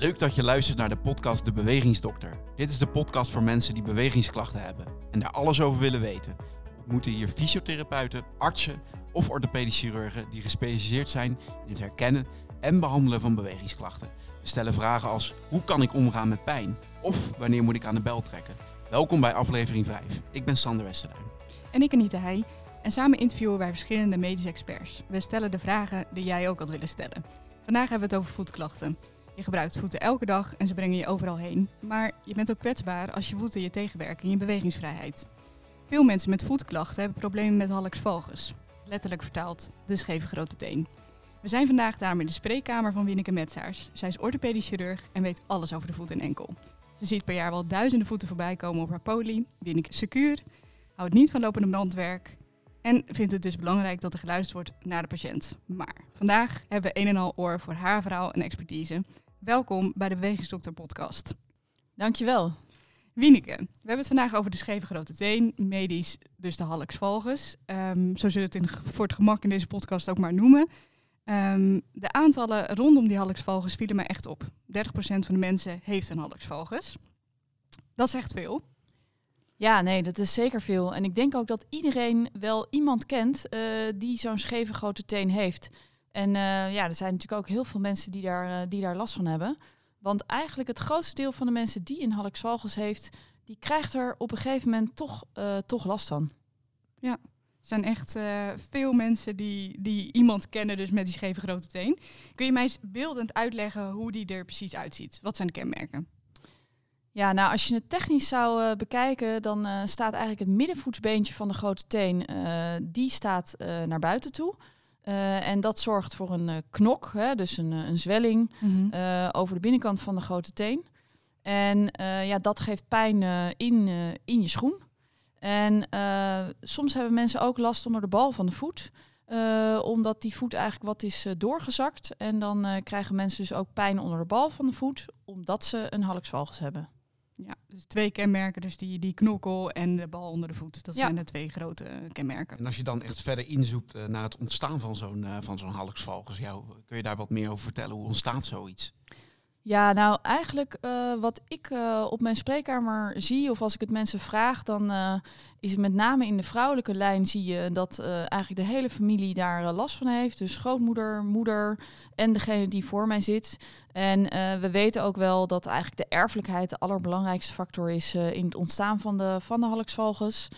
Leuk dat je luistert naar de podcast De Bewegingsdokter. Dit is de podcast voor mensen die bewegingsklachten hebben en daar alles over willen weten. We ontmoeten hier fysiotherapeuten, artsen of orthopedisch chirurgen die gespecialiseerd zijn in het herkennen en behandelen van bewegingsklachten. We stellen vragen als hoe kan ik omgaan met pijn of wanneer moet ik aan de bel trekken. Welkom bij aflevering 5. Ik ben Sander Westerduin. En ik Anita Heij. En samen interviewen wij verschillende medische experts. We stellen de vragen die jij ook had willen stellen. Vandaag hebben we het over voetklachten. Je gebruikt voeten elke dag en ze brengen je overal heen. Maar je bent ook kwetsbaar als je voeten je tegenwerken in je bewegingsvrijheid. Veel mensen met voetklachten hebben problemen met hallux valgus. Letterlijk vertaald, de scheve grote teen. We zijn vandaag daarom in de spreekkamer van Winneke Metsaars. Zij is orthopedisch chirurg en weet alles over de voet en enkel. Ze ziet per jaar wel duizenden voeten voorbij komen op haar poli. Winneke secuur, houdt niet van lopende bandwerk en vindt het dus belangrijk dat er geluisterd wordt naar de patiënt. Maar vandaag hebben we een en al oor voor haar verhaal en expertise. Welkom bij de Bewegingsdokter podcast. Dankjewel. Wieneke, we hebben het vandaag over de scheve grote teen, medisch dus de hallux valgus. Um, zo zullen we het in, voor het gemak in deze podcast ook maar noemen. Um, de aantallen rondom die hallux valgus vielen mij echt op. 30% van de mensen heeft een hallux valgus. Dat is echt veel. Ja, nee, dat is zeker veel. En ik denk ook dat iedereen wel iemand kent uh, die zo'n scheve grote teen heeft. En uh, ja, er zijn natuurlijk ook heel veel mensen die daar, uh, die daar last van hebben. Want eigenlijk het grootste deel van de mensen die een hallux valgus heeft, die krijgt er op een gegeven moment toch, toch last van. Ja, er zijn echt veel mensen die, die iemand kennen dus met die scheve grote teen. Kun je mij eens beeldend uitleggen hoe die er precies uitziet? Wat zijn de kenmerken? Ja, nou als je het technisch zou uh, bekijken, dan uh, staat eigenlijk het middenvoetsbeentje van de grote teen, uh, die staat naar buiten toe. En dat zorgt voor een knok, hè, dus een, een zwelling mm -hmm. over de binnenkant van de grote teen. En ja, dat geeft pijn in, in je schoen. En soms hebben mensen ook last onder de bal van de voet. omdat die voet eigenlijk wat is doorgezakt. En dan krijgen mensen dus ook pijn onder de bal van de voet, omdat ze een hallux valgus hebben. Ja, dus twee kenmerken, dus die, die knokkel en de bal onder de voet. Dat Ja. zijn de twee grote kenmerken. En als je dan echt verder inzoekt eh, naar het ontstaan van zo'n eh, van zo'n ja, hoe- kun je daar wat meer over vertellen? Hoe ontstaat zoiets? Ja, nou eigenlijk eh, wat ik eh, op mijn spreekkamer zie, of als ik het mensen vraag, dan eh, is het met name in de vrouwelijke lijn zie je dat eigenlijk de hele familie daar last van heeft. Dus grootmoeder, moeder en degene die voor mij zit. En we weten ook wel dat eigenlijk de erfelijkheid de allerbelangrijkste factor is in het ontstaan van de, van de.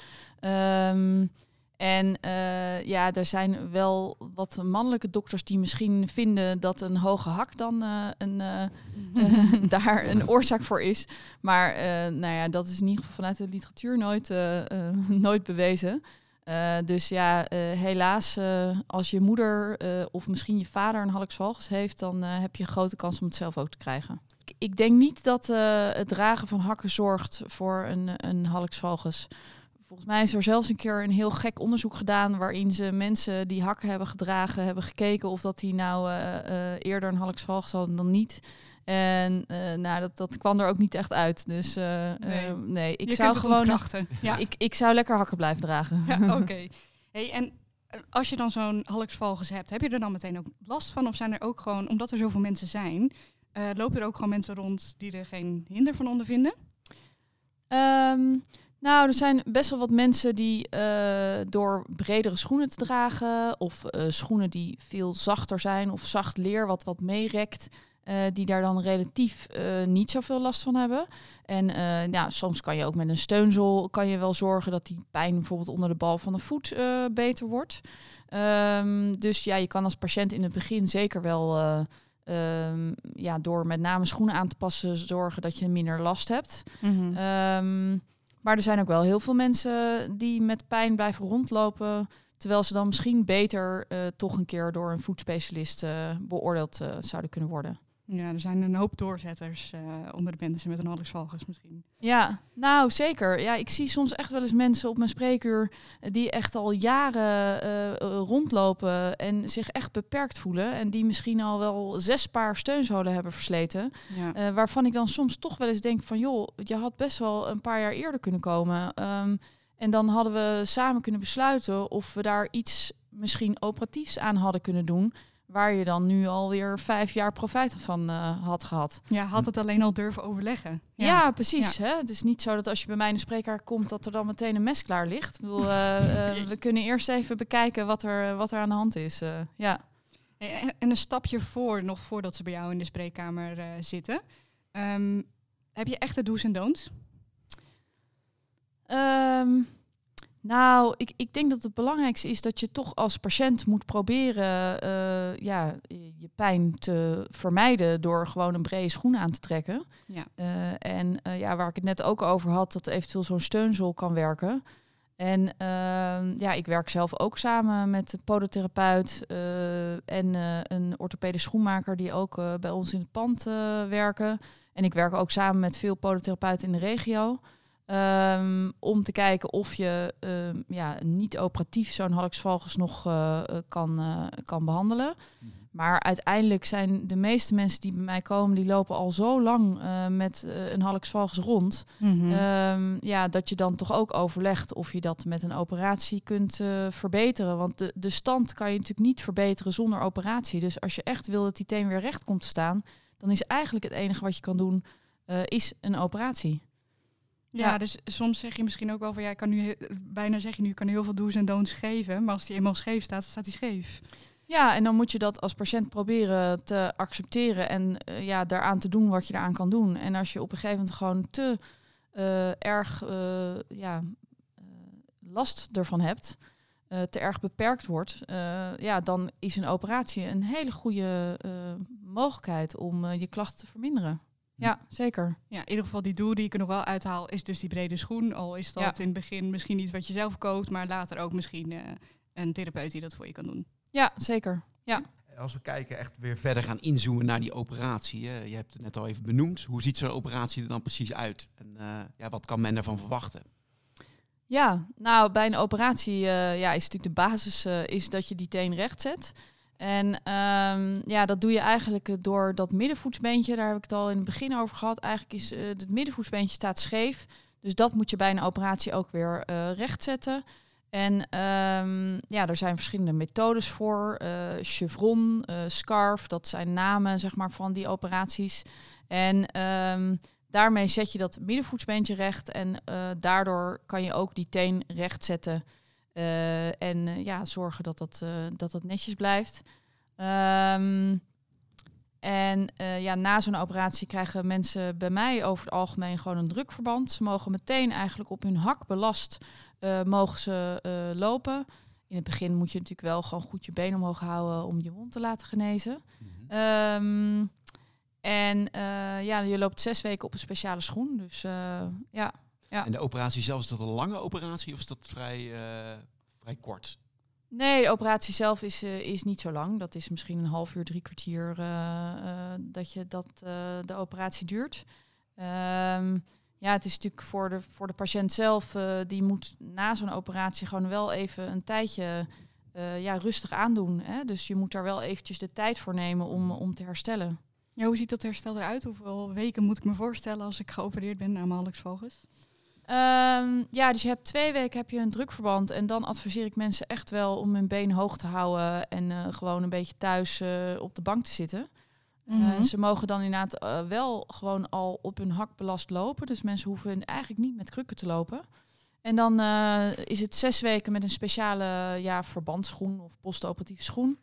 En eh, ja, er zijn wel wat mannelijke dokters die misschien vinden dat een hoge hak dan eh, een, eh, daar een oorzaak voor is. Maar nou ja, dat is in ieder geval vanuit de literatuur nooit, nooit bewezen. Dus ja, helaas, als je moeder of misschien je vader een hallux valgus heeft, dan heb je een grote kans om het zelf ook te krijgen. Ik, denk niet dat het dragen van hakken zorgt voor een, een hallux valgus. Volgens mij is er zelfs een keer een heel gek onderzoek gedaan waarin ze mensen die hakken hebben gedragen hebben gekeken of dat die nou eh, eh, eerder een hallux hadden dan niet. En eh, nou, dat, dat kwam er ook niet echt uit. Dus Nee. nee, nee ik Je zou gewoon. ontkrachten. Ja, Ik, ik zou lekker hakken blijven dragen. ja oké. Hey, en als je dan zo'n hallux valgus hebt, heb je er dan meteen ook last van? Of zijn er ook gewoon, omdat er zoveel mensen zijn, lopen er ook gewoon mensen rond die er geen hinder van ondervinden? Ehm, nou, er zijn best wel wat mensen die eh, door bredere schoenen te dragen, of eh, schoenen die veel zachter zijn, of zacht leer wat wat meerekt, eh, die daar dan relatief niet zoveel last van hebben. En ja, soms kan je ook met een steunzool kan je wel zorgen dat die pijn bijvoorbeeld onder de bal van de voet beter wordt. Ehm, dus ja, je kan als patiënt in het begin zeker wel eh, ehm, ja, door met name schoenen aan te passen zorgen dat je minder last hebt. Ehm, maar er zijn ook wel heel veel mensen die met pijn blijven rondlopen. Terwijl ze dan misschien beter eh, toch een keer door een voetspecialist eh, beoordeeld eh, zouden kunnen worden. Ja, er zijn een hoop doorzetters eh, onder de mensen met een valgus misschien. Ja, nou zeker. Ja, ik zie soms echt wel eens mensen op mijn spreekuur eh, die echt al jaren eh, rondlopen en zich echt beperkt voelen. En die misschien al wel zes paar steunzolen hebben versleten. Ja. Waarvan ik dan soms toch wel eens denk van joh, je had best wel een paar jaar eerder kunnen komen. Ehm, en dan hadden we samen kunnen besluiten of we daar iets misschien operatiefs aan hadden kunnen doen. Waar je dan nu alweer vijf jaar profijt van uh, had gehad. Ja, had het alleen al durven overleggen. Ja, precies. Hè? Het is niet zo dat als je bij mij in de spreekkamer komt, dat er dan meteen een mes klaar ligt. Ik bedoel, we kunnen eerst even bekijken wat er, wat er aan de hand is. ja. En een stapje voor, nog voordat ze bij jou in de spreekkamer zitten. Um, heb je echte do's en don'ts? Um, nou, ik, ik denk dat het belangrijkste is dat je toch als patiënt moet proberen uh, ja, je pijn te vermijden door gewoon een brede schoen aan te trekken. Ja. Uh, en uh, ja, waar ik het net ook over had, dat eventueel zo'n steunzool kan werken. En ehm, ja, ik werk zelf ook samen met een podotherapeut en een orthopedisch schoenmaker die ook bij ons in het pand werken. En ik werk ook samen met veel podotherapeuten in de regio. Ehm, om te kijken of je um, ja, niet operatief zo'n hallux nog uh, kan, uh, kan behandelen. Mhm. Maar uiteindelijk zijn de meeste mensen die bij mij komen, die lopen al zo lang uh, met een hallux rond. Mm um, ja, dat je dan toch ook overlegt of je dat met een operatie kunt verbeteren. Want de, de stand kan je natuurlijk niet verbeteren zonder operatie. Dus als je echt wil dat die teen weer recht komt te staan, dan is eigenlijk het enige wat je kan doen, is een operatie. Ja, dus soms zeg je misschien ook wel van ja, ik kan nu bijna zeg je nu, kan heel veel do's en don'ts geven, maar als die eenmaal scheef staat, staat die scheef. Ja, en dan moet je dat als patiënt proberen te accepteren en uh, ja, daaraan te doen wat je eraan kan doen. En als je op een gegeven moment gewoon te uh, erg uh, ja, last ervan hebt, te erg beperkt wordt, ja, dan is een operatie een hele goede mogelijkheid om je klachten te verminderen. Ja, zeker. Ja, in ieder geval die doel die ik er nog wel uithaal is dus die brede schoen. Al is dat in het begin misschien niet wat je zelf koopt, maar later ook misschien uh, een therapeut die dat voor je kan doen. Ja, zeker. Ja. Als we kijken, echt weer verder gaan inzoomen naar die operatie. Hè? Je hebt het net al even benoemd. Hoe ziet zo'n operatie er dan precies uit? En uh, ja, wat kan men ervan verwachten? Ja, nou bij een operatie uh, ja, is natuurlijk de basis is dat je die teen recht zet. En um, ja, dat doe je eigenlijk eh, door dat middenvoetsbeentje. Daar heb ik het al in het begin over gehad. Eigenlijk is uh, het middenvoetsbeentje staat scheef. Dus dat moet je bij een operatie ook weer uh, rechtzetten. En um, ja, er zijn verschillende methodes voor. Chevron, scarf, dat zijn namen zeg maar, van die operaties. En um, daarmee zet je dat middenvoetsbeentje recht. En daardoor kan je ook die teen recht zetten. Uh, en uh, ja, zorgen dat dat, uh, dat, dat netjes blijft. Um, en ja, na zo'n operatie krijgen mensen bij mij over het algemeen gewoon een drukverband. Ze mogen meteen eigenlijk op hun hak belast mogen ze lopen. In het begin moet je natuurlijk wel gewoon goed je been omhoog houden om je wond te laten genezen. Mm -hmm. um, en ja, je loopt zes weken op een speciale schoen. Dus ja, ja. En de operatie zelf, is dat een lange operatie of is dat vrij, uh, vrij kort? Nee, de operatie zelf is, uh, is niet zo lang. Dat is misschien een half uur, drie kwartier uh, dat, je, dat de operatie duurt. Um, ja, het is natuurlijk voor de, voor de patiënt zelf, die moet na zo'n operatie gewoon wel even een tijdje ja, rustig aandoen. Hè? Dus je moet daar wel eventjes de tijd voor nemen om, om te herstellen. Ja, hoe ziet dat herstel eruit? Hoeveel weken moet ik me voorstellen als ik geopereerd ben aan mijn Vogels? Um, ja, dus je hebt twee weken heb je een drukverband. En dan adviseer ik mensen echt wel om hun been hoog te houden. En uh, gewoon een beetje thuis uh, op de bank te zitten. Mm -hmm. uh, ze mogen dan inderdaad wel gewoon al op hun hak belast lopen. Dus mensen hoeven eigenlijk niet met krukken te lopen. En dan is het zes weken met een speciale ja, verbandschoen of postoperatieve schoen.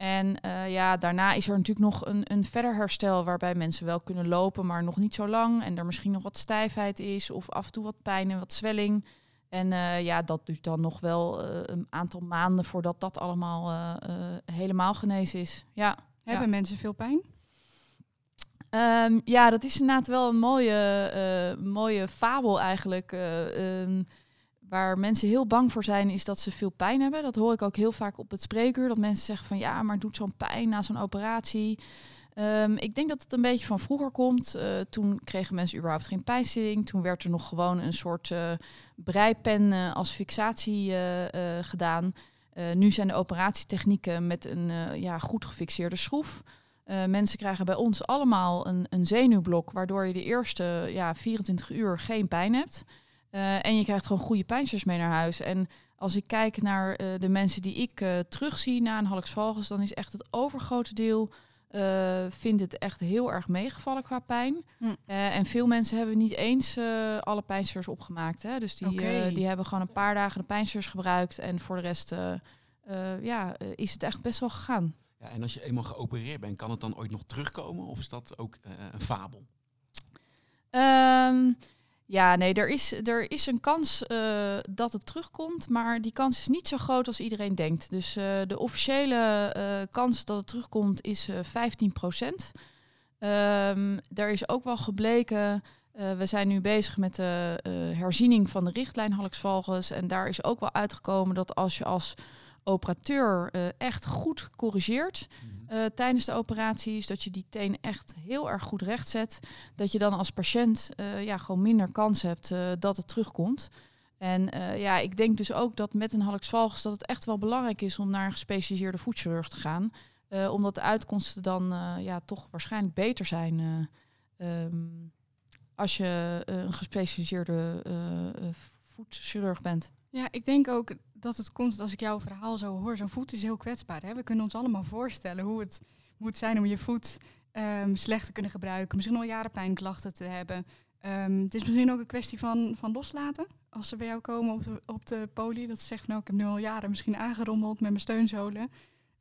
En uh, ja, daarna is er natuurlijk nog een, een verder herstel waarbij mensen wel kunnen lopen, maar nog niet zo lang. En er misschien nog wat stijfheid is of af en toe wat pijn en wat zwelling. En uh, ja, dat duurt dan nog wel uh, een aantal maanden voordat dat allemaal helemaal genezen is. Ja. Hebben ja. mensen veel pijn? Um, ja, dat is inderdaad wel een mooie, mooie fabel eigenlijk. Um, Waar mensen heel bang voor zijn, is dat ze veel pijn hebben. Dat hoor ik ook heel vaak op het spreekuur. Dat mensen zeggen van ja, maar doet zo'n pijn na zo'n operatie. Um, ik denk dat het een beetje van vroeger komt. Uh, toen kregen mensen überhaupt geen pijnstilling. Toen werd er nog gewoon een soort uh, breipen uh, als fixatie gedaan. nu zijn de operatietechnieken met een ja, goed gefixeerde schroef. mensen krijgen bij ons allemaal een, een zenuwblok, waardoor je de eerste ja, 24 uur geen pijn hebt. Eh, en je krijgt gewoon goede pijnsters mee naar huis. En als ik kijk naar eh, de mensen die ik uh, terugzie na een Hallux valgus, dan is echt het overgrote deel vindt het echt heel erg meegevallen qua pijn. Hm. en veel mensen hebben niet eens alle pijnsters opgemaakt. Hè? Dus die, die hebben gewoon een paar dagen de pijnsters gebruikt en voor de rest ja, is het echt best wel gegaan. Ja, en als je eenmaal geopereerd bent, kan het dan ooit nog terugkomen of is dat ook een fabel? Um, ja, nee, er is, er is een kans uh, dat het terugkomt, maar die kans is niet zo groot als iedereen denkt. Dus uh, de officiële uh, kans dat het terugkomt is 15 procent. Um, er is ook wel gebleken, we zijn nu bezig met de herziening van de richtlijn Halksvalgus. En daar is ook wel uitgekomen dat als je als operateur echt goed corrigeert, mhm. Uh, tijdens de operaties, dat je die teen echt heel erg goed recht zet. Dat je dan als patiënt uh, ja, gewoon minder kans hebt uh, dat het terugkomt. En ja, ik denk dus ook dat met een Hallux valgus dat het echt wel belangrijk is om naar een gespecialiseerde voetchirurg te gaan. omdat de uitkomsten dan ja, toch waarschijnlijk beter zijn um, als je een gespecialiseerde voetchirurg bent. Ja, ik denk ook dat het komt als ik jouw verhaal zo hoor. Zo'n voet is heel kwetsbaar. Hè? We kunnen ons allemaal voorstellen hoe het moet zijn om je voet um, slecht te kunnen gebruiken. Misschien al jaren pijnklachten te hebben. Um, het is misschien ook een kwestie van, van loslaten. Als ze bij jou komen op de, op de poli, dat ze van nou, ik heb nu al jaren misschien aangerommeld met mijn steunzolen.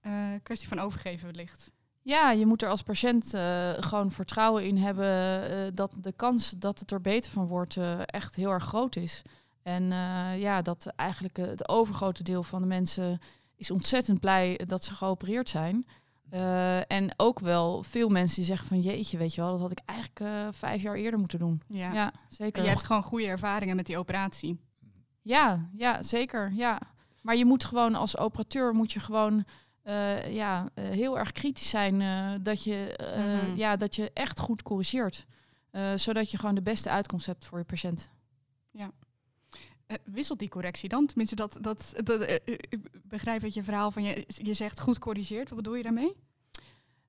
Uh, kwestie van overgeven wellicht. Ja, je moet er als patiënt uh, gewoon vertrouwen in hebben uh, dat de kans dat het er beter van wordt echt heel erg groot is. En uh, ja, dat eigenlijk het overgrote deel van de mensen is ontzettend blij dat ze geopereerd zijn. Uh, en ook wel veel mensen die zeggen van jeetje, weet je wel, dat had ik eigenlijk uh, vijf jaar eerder moeten doen. Ja, ja zeker. En je hebt gewoon goede ervaringen met die operatie. Ja, ja, zeker. Ja. Maar je moet gewoon als operateur moet je gewoon uh, ja, heel erg kritisch zijn dat, je, mm -hmm. ja, dat je echt goed corrigeert. zodat je gewoon de beste uitkomst hebt voor je patiënt. Ja. Uh, wisselt die correctie dan? Tenminste, dat, dat, dat uh, ik begrijp dat je verhaal van je, je zegt goed corrigeert. Wat bedoel je daarmee?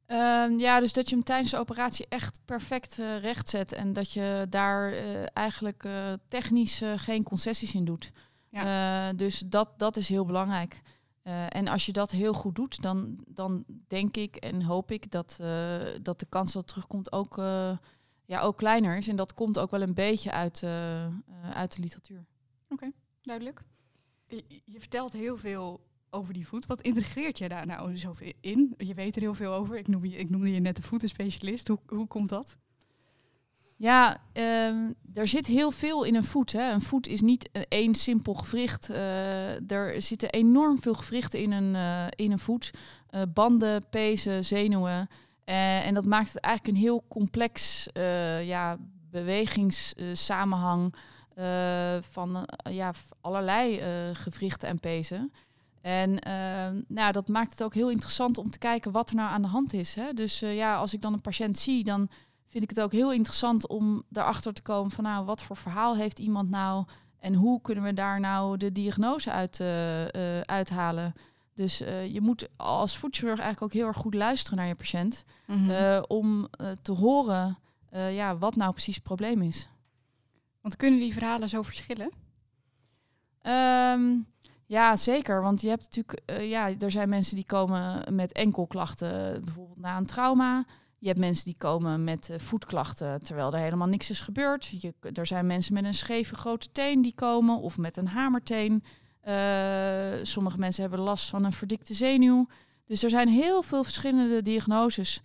Uh, ja, dus dat je hem tijdens de operatie echt perfect uh, recht zet en dat je daar eigenlijk technisch geen concessies in doet. Ja. dus dat, dat is heel belangrijk. en als je dat heel goed doet, dan, dan denk ik en hoop ik dat, dat de kans dat het terugkomt ook, ja, ook kleiner is. En dat komt ook wel een beetje uit, uit de literatuur. Oké, duidelijk. Je, je, vertelt heel veel over die voet. Wat integreert je daar nou zoveel in? Je weet er heel veel over. Ik noemde je, ik noemde je net de voetenspecialist. Hoe, hoe komt dat? Ja, um, er zit heel veel in een voet. Hè. Een voet is niet één simpel gewricht. Uh, er zitten enorm veel gewrichten in een, uh, in een voet. Uh, banden, pezen, zenuwen. en dat maakt het eigenlijk een heel complex ja, bewegingssamenhang. Uh, van uh, ja, allerlei uh, gewrichten en pezen. En nou, dat maakt het ook heel interessant om te kijken wat er nou aan de hand is. Hè? Dus ja, als ik dan een patiënt zie, dan vind ik het ook heel interessant om daarachter te komen van nou, wat voor verhaal heeft iemand nou en hoe kunnen we daar nou de diagnose uit uithalen. Dus je moet als voetchirurg eigenlijk ook heel erg goed luisteren naar je patiënt mm -hmm. om te horen ja, wat nou precies het probleem is. Want kunnen die verhalen zo verschillen? Um, ja, zeker. Want je hebt natuurlijk, uh, ja, er zijn mensen die komen met enkelklachten, bijvoorbeeld na een trauma. Je hebt mensen die komen met uh, voetklachten terwijl er helemaal niks is gebeurd. Je, er zijn mensen met een scheve grote teen die komen of met een hamerteen. Uh, sommige mensen hebben last van een verdikte zenuw. Dus er zijn heel veel verschillende diagnoses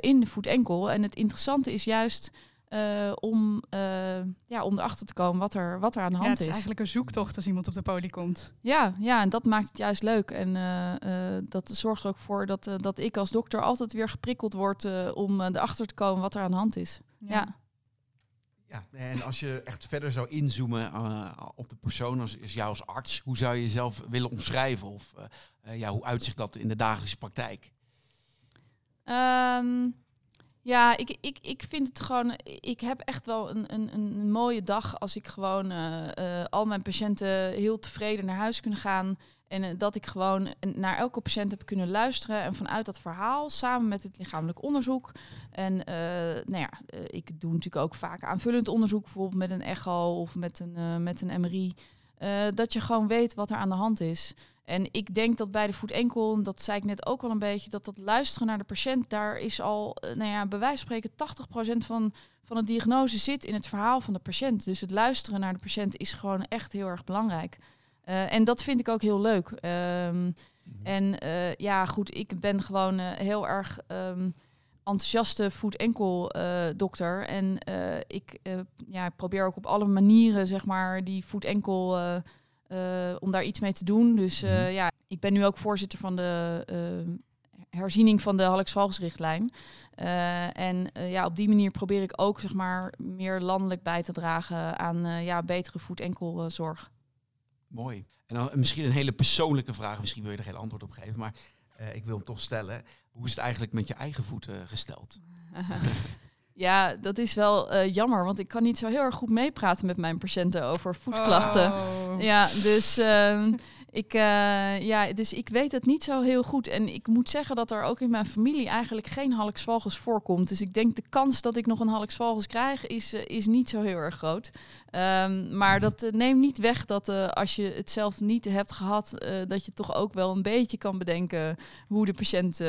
in de voet-enkel. En het interessante is juist uh, om, uh, ja, om erachter te komen wat er, wat er aan de hand ja, het is. Het is eigenlijk een zoektocht als iemand op de poli komt. Ja, ja en dat maakt het juist leuk. En uh, dat zorgt er ook voor dat, dat ik als dokter altijd weer geprikkeld word om erachter te komen wat er aan de hand is. Ja. ja. ja en als je echt verder zou inzoomen op de persoon als, als jou als arts, hoe zou je jezelf willen omschrijven? Of ja, hoe uitzicht dat in de dagelijkse praktijk? Um, ja, ik, ik, ik vind het gewoon. Ik heb echt wel een, een, een mooie dag als ik gewoon uh, uh, al mijn patiënten heel tevreden naar huis kunnen gaan. En eh, dat ik gewoon eh, naar elke patiënt heb kunnen luisteren. En vanuit dat verhaal, samen met het lichamelijk onderzoek. En eh, nou ja, eh, ik doe natuurlijk ook vaak aanvullend onderzoek, bijvoorbeeld met een echo of met een, eh, met een MRI. eh, dat je gewoon weet wat er aan de hand is. En ik denk dat bij de voet enkel, dat zei ik net ook al een beetje, dat dat luisteren naar de patiënt, daar is al, eh, nou ja, bij wijze van spreken 80% van, van de diagnose zit in het verhaal van de patiënt. Dus het luisteren naar de patiënt is gewoon echt heel erg belangrijk. Eh, en dat vind ik ook heel leuk. Ehm, en eh, ja, goed, ik ben gewoon eh, heel erg ehm, enthousiaste voet-enkel eh, dokter. En ik ja, probeer ook op alle manieren, zeg maar, die voet-enkel, eh, om daar iets mee te doen. Dus eh, Mhm. ja, ik ben nu ook voorzitter van de eh, herziening van de Hallux-Valgesrichtlijn. Eh, en eh, ja, op die manier probeer ik ook, zeg maar, meer landelijk bij te dragen aan eh, ja, betere voet-enkelzorg. Mooi. En dan misschien een hele persoonlijke vraag. Misschien wil je er geen antwoord op geven, maar eh, ik wil hem toch stellen. Hoe is het eigenlijk met je eigen voeten gesteld? Ja, dat is wel eh, jammer, want ik kan niet zo heel erg goed meepraten met mijn patiënten over voetklachten. Oh. Ja, dus, ehm, ik, eh, ja, dus ik weet het niet zo heel goed. En ik moet zeggen dat er ook in mijn familie eigenlijk geen valgus voorkomt. Dus ik denk de kans dat ik nog een valgus krijg is, eh, is niet zo heel erg groot. Ehm, maar dat eh, neemt niet weg dat eh, als je het zelf niet hebt gehad, eh, dat je toch ook wel een beetje kan bedenken hoe de patiënt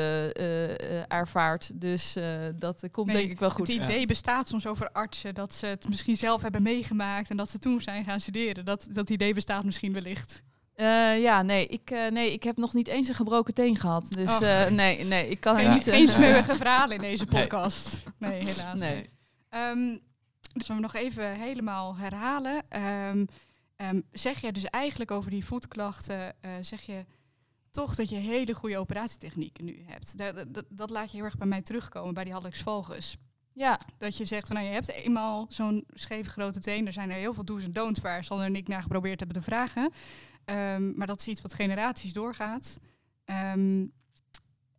ervaart. Dus eh, dat komt Nee, denk ik wel goed. Het idee bestaat soms over artsen dat ze het misschien zelf hebben meegemaakt en dat ze toen zijn gaan studeren. Dat, dat idee bestaat misschien wellicht. Eh, ja, nee ik, eh, nee, ik heb nog niet eens een gebroken teen gehad. Dus Oh. eh, nee, nee, ik kan er niet... geen smeuïge verhalen in deze podcast. Nee, helaas. Nee. Ehm, dus we nog even helemaal herhalen. Ehm, ehm, zeg je dus eigenlijk over die voetklachten, eh, zeg je toch dat je hele goede operatietechnieken nu hebt. Dat, dat, dat laat je heel erg bij mij terugkomen bij die Hallux valgus. Ja, Dat je zegt van nou, je hebt eenmaal zo'n scheve grote teen. Er zijn er heel veel do's en don'ts waar Sander en ik naar geprobeerd hebben te vragen. Ehm, maar dat is iets wat generaties doorgaat. Ehm,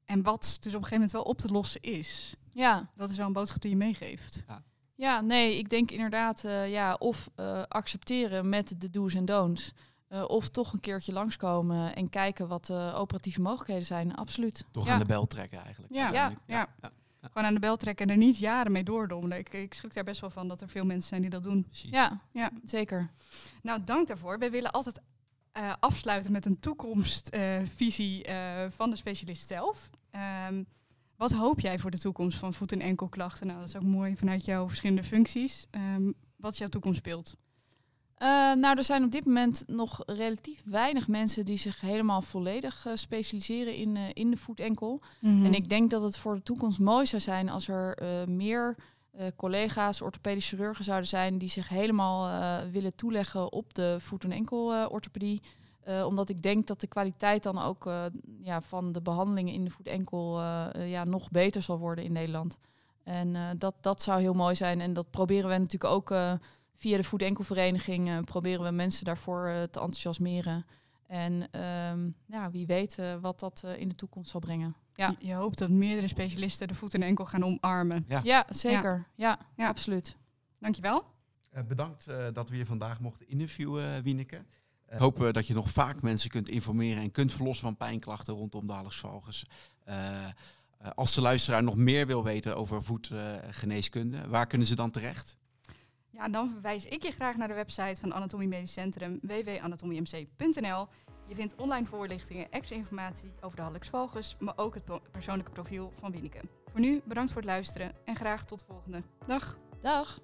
en wat dus op een gegeven moment wel op te lossen is. ja. Dat is wel een boodschap die je meegeeft. Ja, nee, ik denk inderdaad, eh, ja, of eh, accepteren met de do's en don'ts. eh, of toch een keertje langskomen en kijken wat de operatieve mogelijkheden zijn. Absoluut. Toch ja. aan de bel trekken eigenlijk. Ja, ja. ja. Gewoon aan de bel trekken en er niet jaren mee doordommelen. Ik, ik schrik daar best wel van dat er veel mensen zijn die dat doen. Precies. Ja, Ja. zeker. Nou, dank daarvoor. We willen altijd eh, afsluiten met een toekomstvisie eh, van de specialist zelf. Ehm, wat hoop jij voor de toekomst van voet- en enkelklachten? Nou, dat is ook mooi vanuit jouw verschillende functies. Ehm, wat is jouw toekomstbeeld? Eh, nou, er zijn op dit moment nog relatief weinig mensen die zich helemaal volledig specialiseren in, in de voet-enkel. Mhm. En ik denk dat het voor de toekomst mooi zou zijn als er meer eh, collega's, orthopedische chirurgen zouden zijn die zich helemaal eh, willen toeleggen op de voet- en enkel-orthopedie. Eh, omdat ik denk dat de kwaliteit dan ook ja, van de behandelingen in de voet-enkel ja, nog beter zal worden in Nederland. En dat, dat zou heel mooi zijn. En dat proberen we natuurlijk ook via de voet-enkelvereniging. proberen we mensen daarvoor te enthousiasmeren. En ehm, ja, wie weet wat dat in de toekomst zal brengen. Ja. Je, hoopt dat meerdere specialisten de voet en enkel gaan omarmen. Ja. Ja, zeker. Ja, Ja. absoluut. Dankjewel. Eh, bedankt eh, dat we je vandaag mochten interviewen, Wieneke. Eh, hopen dat je nog vaak mensen kunt informeren en kunt verlossen van pijnklachten rondom de Hallux valgus. Eh, eh, als de luisteraar nog meer wil weten over voetgeneeskunde, waar kunnen ze dan terecht? Ja, dan verwijs ik je graag naar de website van Anatomie Medisch Centrum www.anatomiemc.nl. Je vindt online voorlichtingen, extra informatie over de Hallux valgus, maar ook het persoonlijke profiel van Wieneke. Voor nu bedankt voor het luisteren en graag tot de volgende. Dag! Dag.